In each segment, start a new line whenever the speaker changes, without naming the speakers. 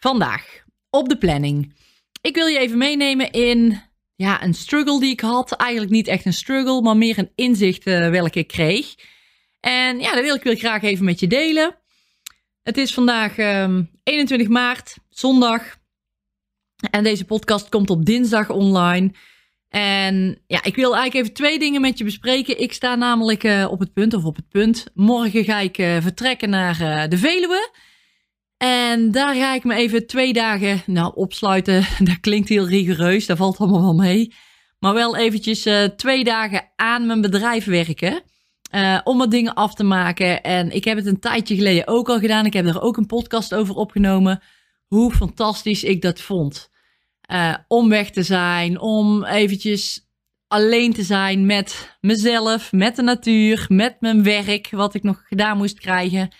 Vandaag op de planning. Ik wil je even meenemen in ja, een struggle die ik had. Eigenlijk niet echt een struggle, maar meer een inzicht uh, welke ik kreeg. En ja, dat wil ik weer graag even met je delen. Het is vandaag um, 21 maart, zondag. En deze podcast komt op dinsdag online. En ja, ik wil eigenlijk even twee dingen met je bespreken. Ik sta namelijk uh, op het punt, of op het punt. Morgen ga ik uh, vertrekken naar de Veluwe. En daar ga ik me even twee dagen, nou opsluiten, dat klinkt heel rigoureus, dat valt allemaal wel mee. Maar wel eventjes twee dagen aan mijn bedrijf werken. om wat dingen af te maken. En ik heb het een tijdje geleden ook al gedaan. Ik heb er ook een podcast over opgenomen. Hoe fantastisch ik dat vond. Uh, om weg te zijn, om eventjes alleen te zijn met mezelf, met de natuur, met mijn werk, wat ik nog gedaan moest krijgen.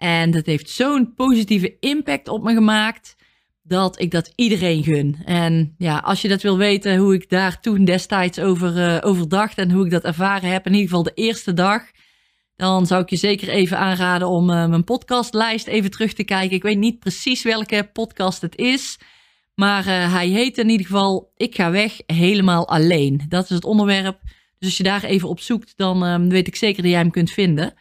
En dat heeft zo'n positieve impact op me gemaakt dat ik dat iedereen gun. En ja, als je dat wil weten, hoe ik daar toen destijds over, uh, dacht en hoe ik dat ervaren heb, in ieder geval de eerste dag, dan zou ik je zeker even aanraden om uh, mijn podcastlijst even terug te kijken. Ik weet niet precies welke podcast het is. Maar uh, hij heet in ieder geval Ik ga weg helemaal alleen. Dat is het onderwerp. Dus als je daar even op zoekt, dan uh, weet ik zeker dat jij hem kunt vinden.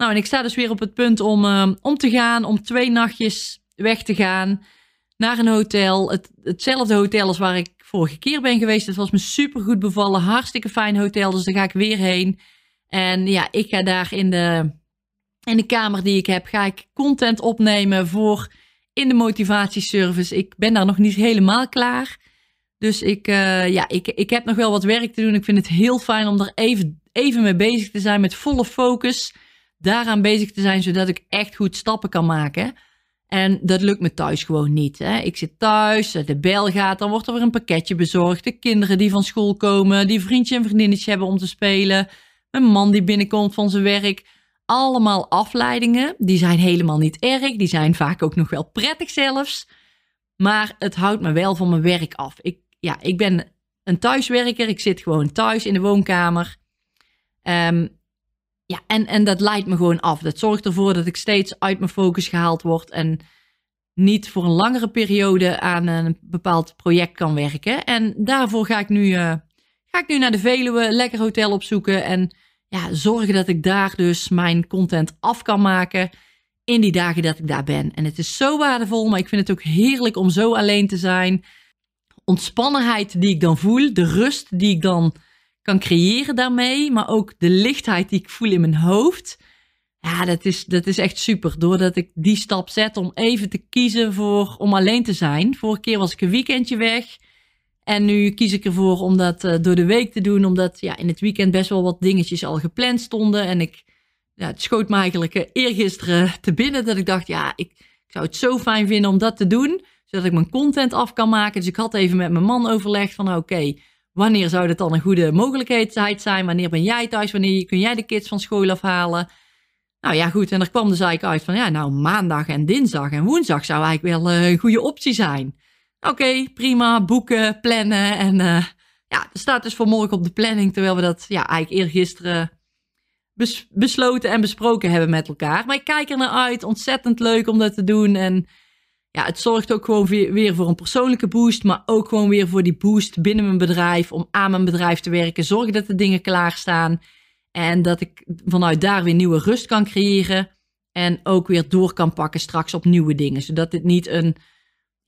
Nou, en ik sta dus weer op het punt om, uh, om te gaan, om twee nachtjes weg te gaan naar een hotel. Het, hetzelfde hotel als waar ik vorige keer ben geweest. Het was me super goed bevallen. Hartstikke fijn hotel, dus daar ga ik weer heen. En ja, ik ga daar in de, in de kamer die ik heb, ga ik content opnemen voor in de motivatieservice. Ik ben daar nog niet helemaal klaar. Dus ik, uh, ja, ik, ik heb nog wel wat werk te doen. Ik vind het heel fijn om er even, even mee bezig te zijn met volle focus. Daaraan bezig te zijn, zodat ik echt goed stappen kan maken. En dat lukt me thuis gewoon niet. Hè. Ik zit thuis, de bel gaat, dan wordt er weer een pakketje bezorgd. De kinderen die van school komen, die vriendje en vriendinnetje hebben om te spelen. Mijn man die binnenkomt van zijn werk allemaal afleidingen. Die zijn helemaal niet erg. Die zijn vaak ook nog wel prettig zelfs. Maar het houdt me wel van mijn werk af. Ik, ja, ik ben een thuiswerker. Ik zit gewoon thuis in de woonkamer. Um, ja, en, en dat leidt me gewoon af. Dat zorgt ervoor dat ik steeds uit mijn focus gehaald word. En niet voor een langere periode aan een bepaald project kan werken. En daarvoor ga ik nu, uh, ga ik nu naar de Veluwe, lekker hotel opzoeken. En ja, zorgen dat ik daar dus mijn content af kan maken in die dagen dat ik daar ben. En het is zo waardevol, maar ik vind het ook heerlijk om zo alleen te zijn. Ontspannenheid die ik dan voel, de rust die ik dan kan creëren daarmee, maar ook de lichtheid die ik voel in mijn hoofd. Ja, dat is, dat is echt super. Doordat ik die stap zet om even te kiezen voor om alleen te zijn. Vorige keer was ik een weekendje weg. En nu kies ik ervoor om dat uh, door de week te doen, omdat ja, in het weekend best wel wat dingetjes al gepland stonden. En ik, ja, het schoot me eigenlijk uh, eergisteren te binnen dat ik dacht, ja, ik, ik, zou het zo fijn vinden om dat te doen, zodat ik mijn content af kan maken. Dus ik had even met mijn man overlegd van, oké, okay, wanneer zou dat dan een goede mogelijkheid zijn? Wanneer ben jij thuis? Wanneer kun jij de kids van school afhalen? Nou ja, goed. En er kwam dus eigenlijk uit van, ja, nou, maandag en dinsdag en woensdag zou eigenlijk wel uh, een goede optie zijn. Oké, prima, boeken, plannen. En uh, ja, er staat dus voor morgen op de planning, terwijl we dat ja, eigenlijk eergisteren bes besloten en besproken hebben met elkaar. Maar ik kijk er naar uit, ontzettend leuk om dat te doen. En ja, het zorgt ook gewoon weer, voor een persoonlijke boost, maar ook gewoon weer voor die boost binnen mijn bedrijf, om aan mijn bedrijf te werken, zorgen dat de dingen klaarstaan en dat ik vanuit daar weer nieuwe rust kan creëren en ook weer door kan pakken straks op nieuwe dingen, zodat dit niet een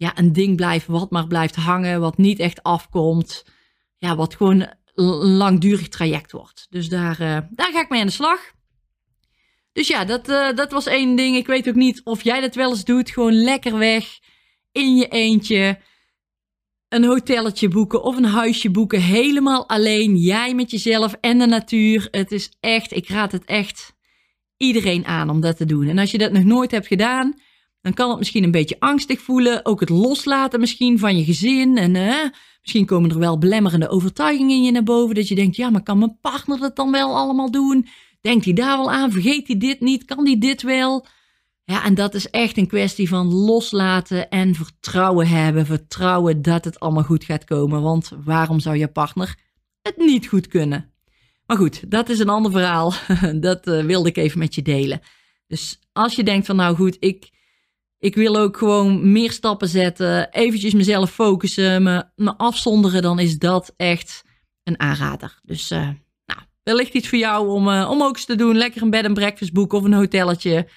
ja, een ding blijft wat maar blijft hangen, wat niet echt afkomt. Ja, wat gewoon een langdurig traject wordt. Dus daar, uh, daar ga ik mee aan de slag. Dus ja, dat, uh, dat was één ding. Ik weet ook niet of jij dat wel eens doet. Gewoon lekker weg, in je eentje. Een hotelletje boeken of een huisje boeken. Helemaal alleen. Jij met jezelf en de natuur. Het is echt, ik raad het echt iedereen aan om dat te doen. En als je dat nog nooit hebt gedaan, dan kan het misschien een beetje angstig voelen. Ook het loslaten misschien van je gezin. En uh, misschien komen er wel belemmerende overtuigingen in je naar boven. Dat je denkt, ja, maar kan mijn partner dat dan wel allemaal doen? Denkt hij daar wel aan? Vergeet hij dit niet? Kan hij dit wel? Ja, en dat is echt een kwestie van loslaten en vertrouwen hebben. Vertrouwen dat het allemaal goed gaat komen. Want waarom zou je partner het niet goed kunnen? Maar goed, dat is een ander verhaal. Dat uh, wilde ik even met je delen. Dus als je denkt van nou goed, ik, ik wil ook gewoon meer stappen zetten. Eventjes mezelf focussen, me, me afzonderen. Dan is dat echt een aanrader. Dus nou, wellicht iets voor jou om, uh, om ook eens te doen. Lekker een bed en breakfast boeken of een hotelletje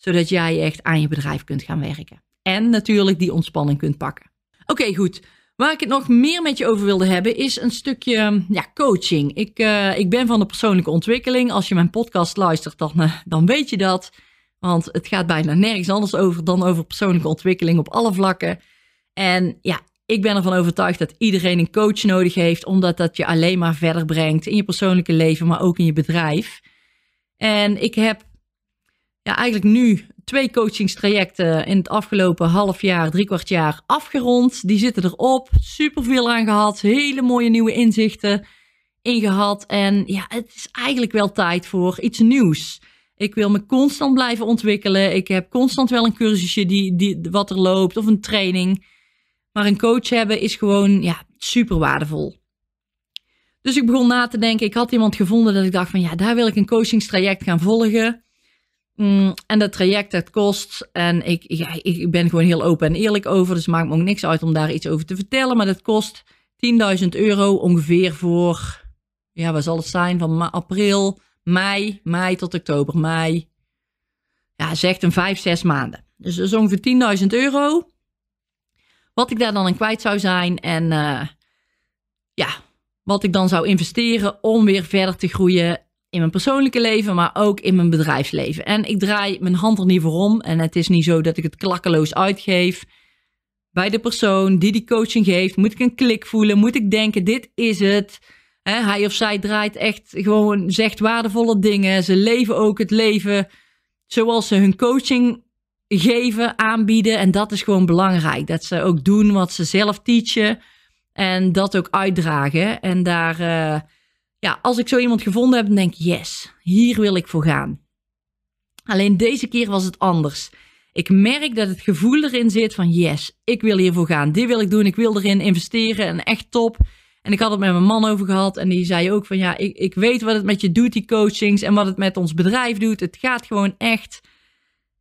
zodat jij echt aan je bedrijf kunt gaan werken. En natuurlijk die ontspanning kunt pakken. Oké, goed. Waar ik het nog meer met je over wilde hebben, is een stukje ja, coaching. Ik, uh, ik ben van de persoonlijke ontwikkeling. Als je mijn podcast luistert, dan, uh, dan weet je dat. Want het gaat bijna nergens anders over dan over persoonlijke ontwikkeling op alle vlakken. En ja, ik ben ervan overtuigd dat iedereen een coach nodig heeft, omdat dat je alleen maar verder brengt in je persoonlijke leven, maar ook in je bedrijf. En ik heb ja, eigenlijk nu twee coachingstrajecten in het afgelopen half jaar, drie kwart jaar afgerond. Die zitten erop. Super veel aan gehad. Hele mooie nieuwe inzichten ingehad. En ja, het is eigenlijk wel tijd voor iets nieuws. Ik wil me constant blijven ontwikkelen. Ik heb constant wel een cursusje die, die, wat er loopt of een training. Maar een coach hebben is gewoon ja, super waardevol. Dus ik begon na te denken. Ik had iemand gevonden dat ik dacht van ja, daar wil ik een coachingstraject gaan volgen. Mm, en dat traject, dat kost. En ik, ja, ik ben gewoon heel open en eerlijk over. Dus maakt me ook niks uit om daar iets over te vertellen. Maar dat kost 10.000 euro ongeveer voor. Ja, wat zal het zijn? Van april, mei, mei tot oktober, mei. Ja, zegt een 5, 6 maanden. Dus dat is ongeveer 10.000 euro. Wat ik daar dan in kwijt zou zijn. En uh, ja, wat ik dan zou investeren om weer verder te groeien in mijn persoonlijke leven, maar ook in mijn bedrijfsleven. En ik draai mijn hand er niet voor om. En het is niet zo dat ik het klakkeloos uitgeef. Bij de persoon die die coaching geeft, moet ik een klik voelen. Moet ik denken, dit is het. hij of zij draait echt gewoon, zegt waardevolle dingen. Ze leven ook het leven zoals ze hun coaching geven, aanbieden. En dat is gewoon belangrijk. Dat ze ook doen wat ze zelf teachen. En dat ook uitdragen. En daar... Uh, ja, als ik zo iemand gevonden heb, dan denk ik, yes, hier wil ik voor gaan. Alleen deze keer was het anders. Ik merk dat het gevoel erin zit van, yes, ik wil hiervoor gaan. Dit wil ik doen, ik wil erin investeren en echt top. En ik had het met mijn man over gehad en die zei ook van, ja, ik, ik weet wat het met je doet, die coachings, en wat het met ons bedrijf doet. Het gaat gewoon echt,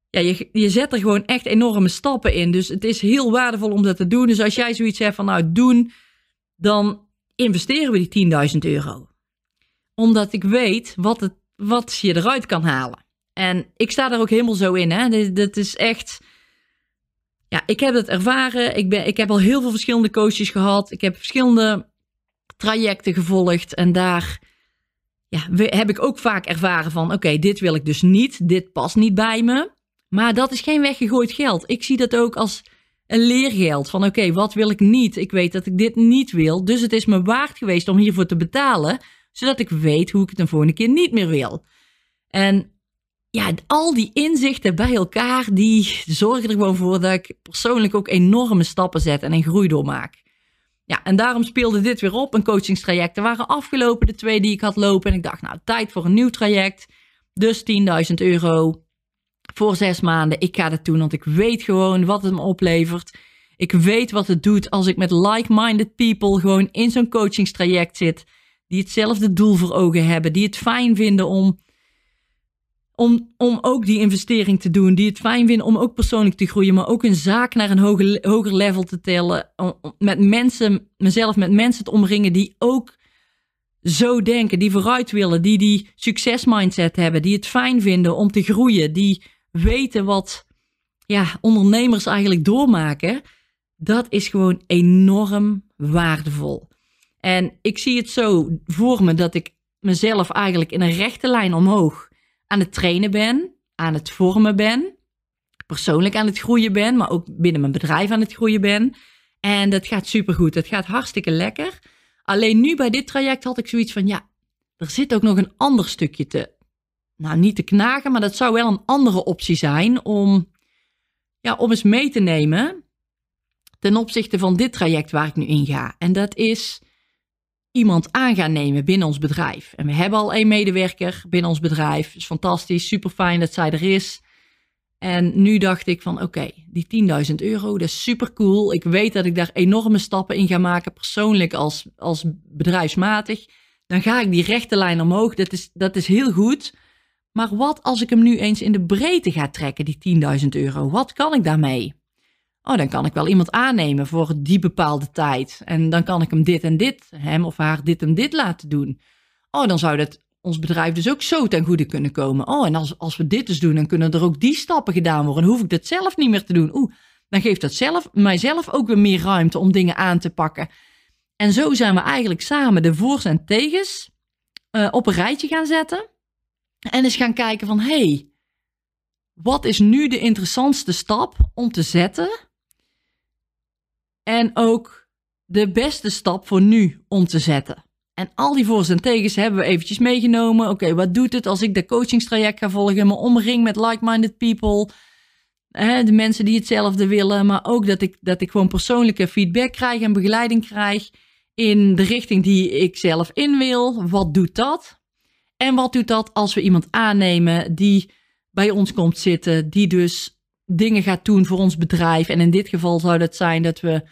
ja, je, je zet er gewoon echt enorme stappen in. Dus het is heel waardevol om dat te doen. Dus als jij zoiets hebt van, nou, doen, dan investeren we die 10.000 euro omdat ik weet wat, het, wat je eruit kan halen. En ik sta daar ook helemaal zo in. Hè? Dit, is echt. Ja, ik heb het ervaren. Ik, ben, ik heb al heel veel verschillende coaches gehad. Ik heb verschillende trajecten gevolgd. En daar ja, heb ik ook vaak ervaren van: oké, dit wil ik dus niet. Dit past niet bij me. Maar dat is geen weggegooid geld. Ik zie dat ook als een leergeld. Van oké, wat wil ik niet? Ik weet dat ik dit niet wil. Dus het is me waard geweest om hiervoor te betalen zodat ik weet hoe ik het een volgende keer niet meer wil. En ja, al die inzichten bij elkaar, die zorgen er gewoon voor dat ik persoonlijk ook enorme stappen zet en een groei doormaak. Ja, en daarom speelde dit weer op. Een coachingstraject. Er waren afgelopen de twee die ik had lopen. En ik dacht, nou, tijd voor een nieuw traject. Dus 10.000 euro voor zes maanden. Ik ga dat doen, want ik weet gewoon wat het me oplevert. Ik weet wat het doet als ik met like-minded people gewoon in zo'n coachingstraject zit die hetzelfde doel voor ogen hebben, die het fijn vinden om, om, om ook die investering te doen, die het fijn vinden om ook persoonlijk te groeien, maar ook een zaak naar een hoger, hoger level te tellen, met mensen, mezelf met mensen te omringen die ook zo denken, die vooruit willen, die die succesmindset hebben, die het fijn vinden om te groeien, die weten wat ja, ondernemers eigenlijk doormaken, dat is gewoon enorm waardevol. En ik zie het zo voor me dat ik mezelf eigenlijk in een rechte lijn omhoog aan het trainen ben, aan het vormen ben, persoonlijk aan het groeien ben, maar ook binnen mijn bedrijf aan het groeien ben. En dat gaat supergoed. Dat gaat hartstikke lekker. Alleen nu bij dit traject had ik zoiets van, ja, er zit ook nog een ander stukje te, nou niet te knagen, maar dat zou wel een andere optie zijn om ja, om eens mee te nemen ten opzichte van dit traject waar ik nu in ga. En dat is iemand aan gaan nemen binnen ons bedrijf. En we hebben al één medewerker binnen ons bedrijf. Is fantastisch, super fijn dat zij er is. En nu dacht ik van oké, die 10.000 euro, dat is super cool. Ik weet dat ik daar enorme stappen in ga maken, persoonlijk als, als bedrijfsmatig. Dan ga ik die rechte lijn omhoog, dat is, dat is heel goed. Maar wat als ik hem nu eens in de breedte ga trekken, die 10.000 euro? Wat kan ik daarmee? Oh, dan kan ik wel iemand aannemen voor die bepaalde tijd. En dan kan ik hem dit en dit, hem of haar dit en dit laten doen. Oh, dan zou dat ons bedrijf dus ook zo ten goede kunnen komen. Oh, en als, als we dit dus doen, dan kunnen er ook die stappen gedaan worden. Dan hoef ik dat zelf niet meer te doen. Oeh, dan geeft dat zelf, mijzelf ook weer meer ruimte om dingen aan te pakken. En zo zijn we eigenlijk samen de voor's en tegens uh, op een rijtje gaan zetten. En eens gaan kijken van, hey, wat is nu de interessantste stap om te zetten? En ook de beste stap voor nu om te zetten. En al die voor's en tegens hebben we eventjes meegenomen. Oké, wat doet het als ik de coachingstraject ga volgen, me omring met like-minded people, hè, de mensen die hetzelfde willen, maar ook dat ik, dat ik gewoon persoonlijke feedback krijg en begeleiding krijg in de richting die ik zelf in wil. Wat doet dat? En wat doet dat als we iemand aannemen die bij ons komt zitten, die dus dingen gaat doen voor ons bedrijf. En in dit geval zou dat zijn dat we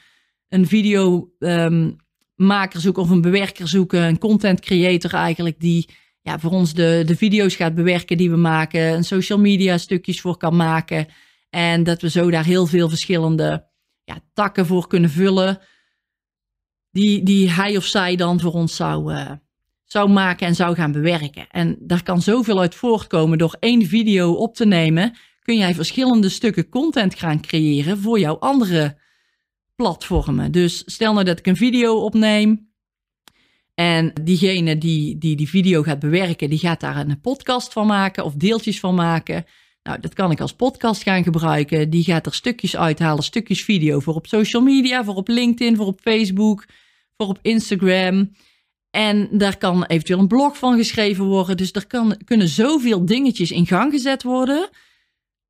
een video um, maker zoeken of een bewerker zoeken, een content creator eigenlijk, die ja, voor ons de, de video's gaat bewerken die we maken, een social media stukjes voor kan maken. En dat we zo daar heel veel verschillende ja, takken voor kunnen vullen, die, die hij of zij dan voor ons zou, uh, zou maken en zou gaan bewerken. En daar kan zoveel uit voortkomen door één video op te nemen. Kun jij verschillende stukken content gaan creëren voor jouw andere platformen. Dus stel nou dat ik een video opneem. En diegene die, die die video gaat bewerken, die gaat daar een podcast van maken of deeltjes van maken. Nou, dat kan ik als podcast gaan gebruiken. Die gaat er stukjes uithalen, stukjes video voor op social media, voor op LinkedIn, voor op Facebook, voor op Instagram. En daar kan eventueel een blog van geschreven worden. Dus er kan, kunnen zoveel dingetjes in gang gezet worden,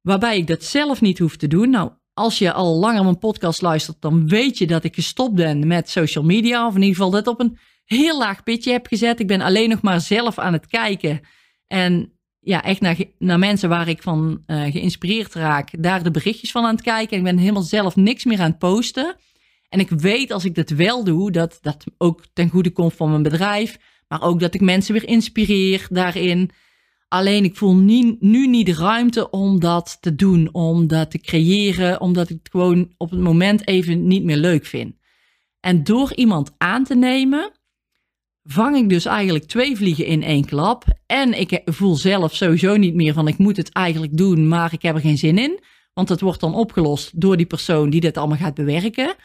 waarbij ik dat zelf niet hoef te doen. Nou, als je al langer mijn podcast luistert, dan weet je dat ik gestopt ben met social media. Of in ieder geval dat op een heel laag pitje heb gezet. Ik ben alleen nog maar zelf aan het kijken. En ja, echt naar, naar mensen waar ik van uh, geïnspireerd raak, daar de berichtjes van aan het kijken. Ik ben helemaal zelf niks meer aan het posten. En ik weet als ik dat wel doe, dat dat ook ten goede komt van mijn bedrijf. Maar ook dat ik mensen weer inspireer daarin. Alleen ik voel nu niet de ruimte om dat te doen, om dat te creëren, omdat ik het gewoon op het moment even niet meer leuk vind. En door iemand aan te nemen, vang ik dus eigenlijk twee vliegen in één klap. En ik voel zelf sowieso niet meer van ik moet het eigenlijk doen, maar ik heb er geen zin in. Want het wordt dan opgelost door die persoon die dit allemaal gaat bewerken.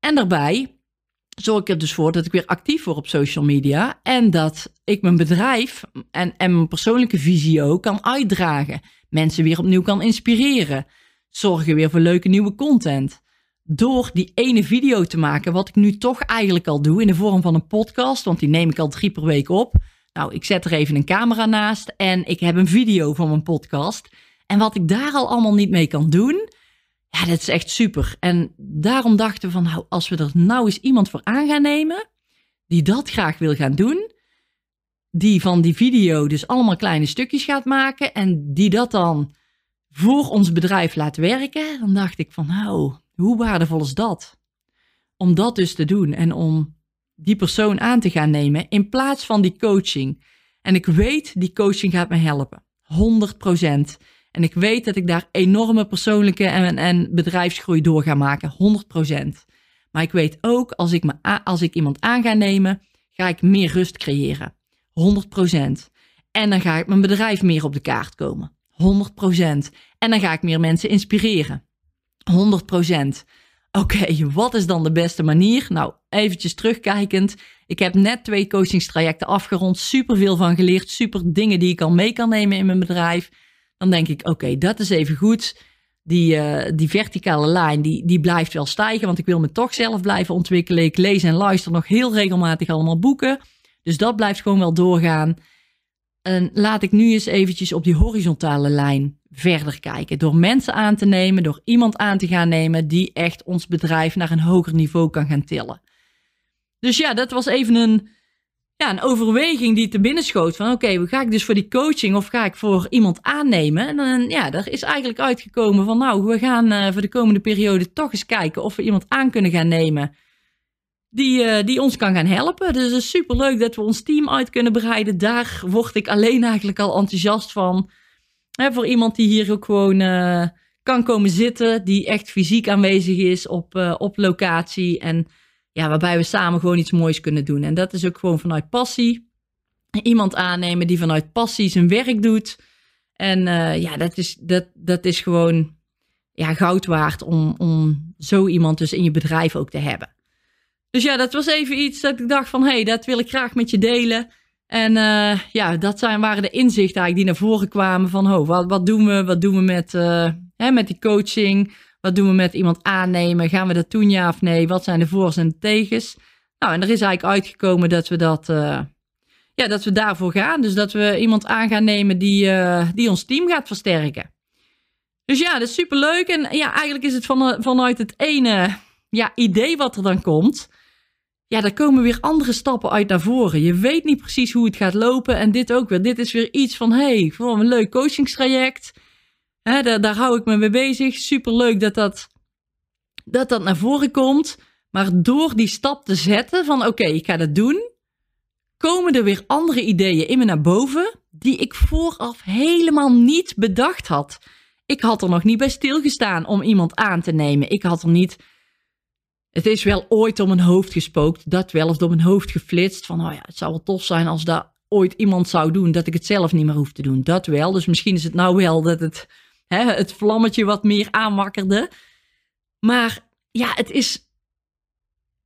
En daarbij zorg ik er dus voor dat ik weer actief word op social media. En dat ik mijn bedrijf en, en mijn persoonlijke visie ook kan uitdragen. Mensen weer opnieuw kan inspireren. Zorgen weer voor leuke nieuwe content. Door die ene video te maken, wat ik nu toch eigenlijk al doe in de vorm van een podcast, want die neem ik al drie per week op. Nou, ik zet er even een camera naast en ik heb een video van mijn podcast. En wat ik daar al allemaal niet mee kan doen, ja, dat is echt super. En daarom dachten we van, nou, als we er nou eens iemand voor aan gaan nemen, die dat graag wil gaan doen, die van die video dus allemaal kleine stukjes gaat maken en die dat dan voor ons bedrijf laat werken, dan dacht ik van, nou, hoe waardevol is dat? Om dat dus te doen en om die persoon aan te gaan nemen in plaats van die coaching. En ik weet, die coaching gaat me helpen. 100 procent. En ik weet dat ik daar enorme persoonlijke en, en bedrijfsgroei door ga maken, 100%. Maar ik weet ook, als ik, me, als ik iemand aan ga nemen, ga ik meer rust creëren, 100%. En dan ga ik mijn bedrijf meer op de kaart komen, 100%. En dan ga ik meer mensen inspireren, 100%. Oké, wat is dan de beste manier? Nou, eventjes terugkijkend. Ik heb net twee coachingstrajecten afgerond, super veel van geleerd, super dingen die ik al mee kan nemen in mijn bedrijf dan denk ik, oké, dat is even goed. Die, uh, die verticale lijn, die, die blijft wel stijgen, want ik wil me toch zelf blijven ontwikkelen. Ik lees en luister nog heel regelmatig allemaal boeken. Dus dat blijft gewoon wel doorgaan. En laat ik nu eens eventjes op die horizontale lijn verder kijken. Door mensen aan te nemen, door iemand aan te gaan nemen die echt ons bedrijf naar een hoger niveau kan gaan tillen. Dus ja, dat was even een, ja, een overweging die te binnen schoot. Van oké, okay, ga ik dus voor die coaching of ga ik voor iemand aannemen? En dan, ja, daar is eigenlijk uitgekomen van nou, we gaan uh, voor de komende periode toch eens kijken of we iemand aan kunnen gaan nemen die, uh, die ons kan gaan helpen. Dus het is super leuk dat we ons team uit kunnen breiden. Daar word ik alleen eigenlijk al enthousiast van. Hè, voor iemand die hier ook gewoon uh, kan komen zitten, die echt fysiek aanwezig is op, op locatie. En ja, waarbij we samen gewoon iets moois kunnen doen. En dat is ook gewoon vanuit passie. Iemand aannemen die vanuit passie zijn werk doet. En ja, dat is, dat, dat is gewoon ja, goud waard om, om zo iemand dus in je bedrijf ook te hebben. Dus ja, dat was even iets dat ik dacht van, hé, hey, dat wil ik graag met je delen. En uh, ja, dat zijn, waren de inzichten eigenlijk die naar voren kwamen van, oh, wat, wat doen we, wat doen we met, uh, hè, met die coaching? Wat doen we met iemand aannemen? Gaan we dat doen, ja of nee? Wat zijn de voor's en de tegens? Nou, en er is eigenlijk uitgekomen dat we dat, uh, ja, dat we daarvoor gaan. Dus dat we iemand aan gaan nemen die, die ons team gaat versterken. Dus ja, dat is superleuk. En ja, eigenlijk is het van, vanuit het ene ja, idee wat er dan komt ja, daar komen weer andere stappen uit naar voren. Je weet niet precies hoe het gaat lopen. En dit ook weer. Dit is weer iets van, hey, gewoon een leuk coachingstraject. Daar, daar hou ik me mee bezig. Super leuk dat dat, dat dat naar voren komt. Maar door die stap te zetten van, oké, ik ga dat doen. Komen er weer andere ideeën in me naar boven. Die ik vooraf helemaal niet bedacht had. Ik had er nog niet bij stilgestaan om iemand aan te nemen. Ik had er niet het is wel ooit om mijn hoofd gespookt, dat wel, of door mijn hoofd geflitst. Van, oh ja, het zou wel tof zijn als dat ooit iemand zou doen, dat ik het zelf niet meer hoef te doen. Dat wel. Dus misschien is het nou wel dat het, hè, het vlammetje wat meer aanwakkerde. Maar ja, het is,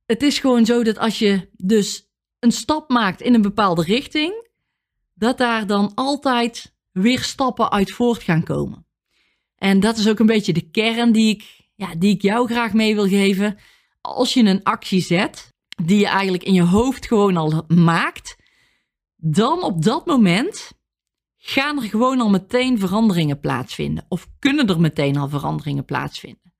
het is gewoon zo dat als je dus een stap maakt in een bepaalde richting, dat daar dan altijd weer stappen uit voort gaan komen. En dat is ook een beetje de kern die ik, ja, die ik jou graag mee wil geven als je een actie zet, die je eigenlijk in je hoofd gewoon al maakt, dan op dat moment gaan er gewoon al meteen veranderingen plaatsvinden. Of kunnen er meteen al veranderingen plaatsvinden.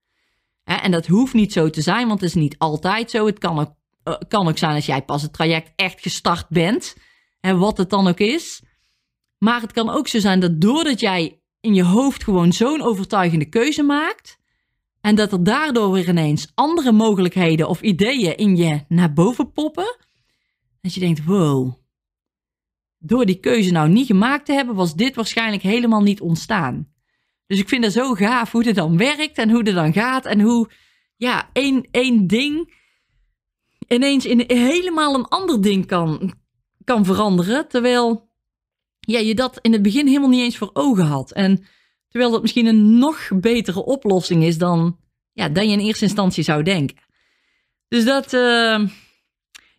En dat hoeft niet zo te zijn, want het is niet altijd zo. Het kan ook, eh, kan ook zijn als jij pas het traject echt gestart bent. En wat het dan ook is. Maar het kan ook zo zijn dat doordat jij in je hoofd gewoon zo'n overtuigende keuze maakt, en dat er daardoor weer ineens andere mogelijkheden of ideeën in je naar boven poppen. Dat je denkt, wow, door die keuze nou niet gemaakt te hebben, was dit waarschijnlijk helemaal niet ontstaan. Dus ik vind het zo gaaf hoe het dan werkt en hoe het dan gaat. En hoe, ja, één, één ding ineens in helemaal een ander ding kan, kan veranderen. Terwijl ja, je dat in het begin helemaal niet eens voor ogen had. En Terwijl dat misschien een nog betere oplossing is dan, ja, dan je in eerste instantie zou denken. Dus dat, uh,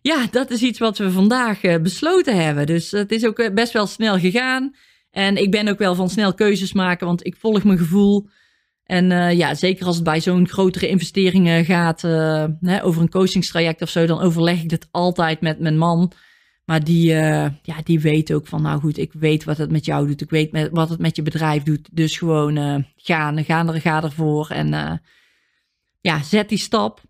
ja, dat is iets wat we vandaag uh, besloten hebben. Dus het is ook eh, best wel snel gegaan. En ik ben ook wel van snel keuzes maken, want ik volg mijn gevoel. En uh, ja, zeker als het bij zo'n grotere investeringen gaat, over een coachingstraject of zo, dan overleg ik dit altijd met mijn man. Maar die, ja, die weet ook van, nou goed, ik weet wat het met jou doet. Ik weet wat het met je bedrijf doet. Dus gewoon gaan, gaan er, ga ervoor. En ja, zet die stap.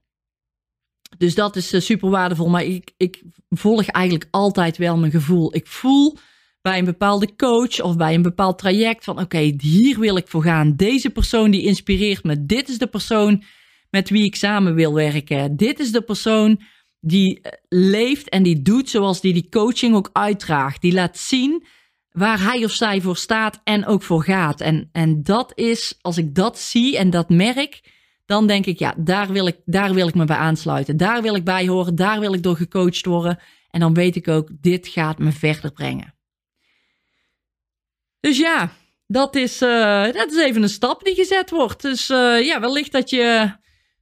Dus dat is super waardevol. Maar ik, ik volg eigenlijk altijd wel mijn gevoel. Ik voel bij een bepaalde coach of bij een bepaald traject van, oké, hier wil ik voor gaan. Deze persoon die inspireert me. Dit is de persoon met wie ik samen wil werken. Dit is de persoon die eh, leeft en die doet zoals die die coaching ook uitdraagt. Die laat zien waar hij of zij voor staat en ook voor gaat. En, en dat is, als ik dat zie en dat merk, dan denk ik, ja, daar wil ik, daar wil ik me bij aansluiten. Daar wil ik bij horen, daar wil ik door gecoacht worden. En dan weet ik ook, dit gaat me verder brengen. Dus ja, dat is, uh, dat is even een stap die gezet wordt. Dus uh, ja, wellicht dat je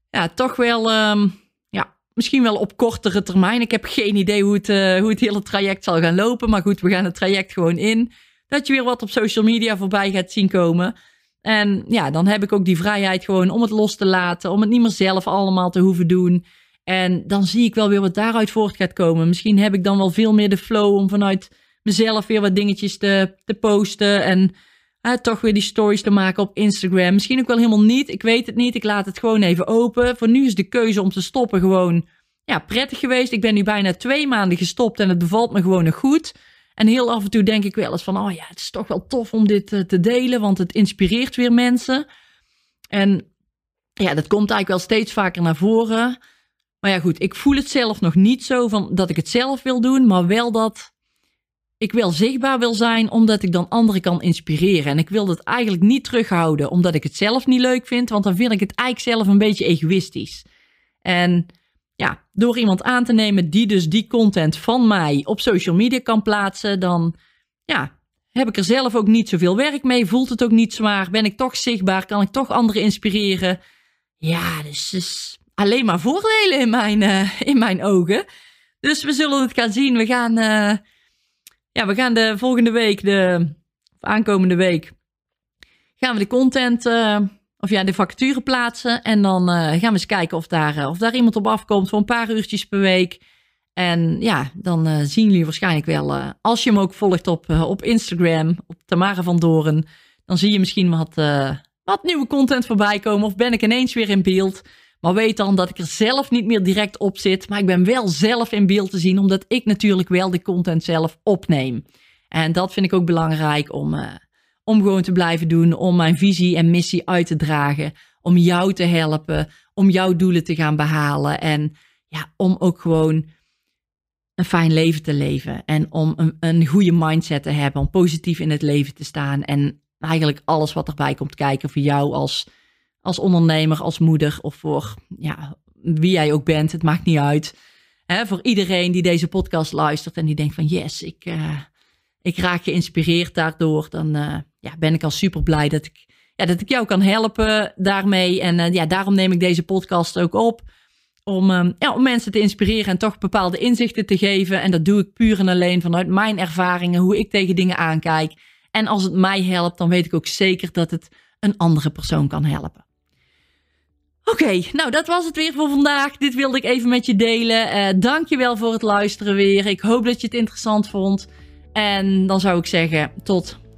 ja, toch wel um, Misschien wel op kortere termijn. Ik heb geen idee hoe het, uh, hoe het hele traject zal gaan lopen. Maar goed, we gaan het traject gewoon in. Dat je weer wat op social media voorbij gaat zien komen. En ja, dan heb ik ook die vrijheid gewoon om het los te laten. Om het niet meer zelf allemaal te hoeven doen. En dan zie ik wel weer wat daaruit voort gaat komen. Misschien heb ik dan wel veel meer de flow om vanuit mezelf weer wat dingetjes te, te posten. En toch weer die stories te maken op Instagram. Misschien ook wel helemaal niet. Ik weet het niet. Ik laat het gewoon even open. Voor nu is de keuze om te stoppen gewoon ja, prettig geweest. Ik ben nu bijna twee maanden gestopt en het bevalt me gewoon nog goed. En heel af en toe denk ik wel eens van, oh ja, het is toch wel tof om dit eh, te delen, want het inspireert weer mensen. En ja, dat komt eigenlijk wel steeds vaker naar voren. Maar ja, goed, ik voel het zelf nog niet zo van dat ik het zelf wil doen, maar wel dat ik wel zichtbaar wil zijn, omdat ik dan anderen kan inspireren. En ik wil dat eigenlijk niet terughouden, omdat ik het zelf niet leuk vind, want dan vind ik het eigenlijk zelf een beetje egoïstisch. En ja, door iemand aan te nemen die dus die content van mij op social media kan plaatsen, dan ja, heb ik er zelf ook niet zoveel werk mee. Voelt het ook niet zwaar. Ben ik toch zichtbaar? Kan ik toch anderen inspireren? Ja, dus, alleen maar voordelen in mijn, uh, in mijn ogen. Dus we zullen het gaan zien. We gaan, uh, ja, we gaan de volgende week, de aankomende week, gaan we de content uh, of ja, de vacature plaatsen. En dan uh, gaan we eens kijken of daar, uh, of daar iemand op afkomt voor een paar uurtjes per week. En ja, dan uh, zien jullie waarschijnlijk wel, als je hem ook volgt op, op Instagram, op Tamara van Doren, dan zie je misschien wat, wat nieuwe content voorbij komen. Of ben ik ineens weer in beeld. Maar weet dan dat ik er zelf niet meer direct op zit. Maar ik ben wel zelf in beeld te zien, omdat ik natuurlijk wel de content zelf opneem. En dat vind ik ook belangrijk om, om gewoon te blijven doen, om mijn visie en missie uit te dragen, om jou te helpen, om jouw doelen te gaan behalen en ja, om ook gewoon een fijn leven te leven en om een, een goede mindset te hebben, om positief in het leven te staan en eigenlijk alles wat erbij komt kijken voor jou als, als ondernemer, als moeder of voor ja, wie jij ook bent, het maakt niet uit. He, voor iedereen die deze podcast luistert en die denkt van yes, ik, uh, ik raak geïnspireerd daardoor, dan uh, ja, ben ik al super blij dat ik, ja, dat ik jou kan helpen daarmee. En uh, ja, daarom neem ik deze podcast ook op. Om, um, ja, om mensen te inspireren en toch bepaalde inzichten te geven. En dat doe ik puur en alleen vanuit mijn ervaringen, hoe ik tegen dingen aankijk. En als het mij helpt, dan weet ik ook zeker dat het een andere persoon kan helpen. Oké, nou dat was het weer voor vandaag. Dit wilde ik even met je delen. Uh, dankjewel voor het luisteren weer. Ik hoop dat je het interessant vond. En dan zou ik zeggen, tot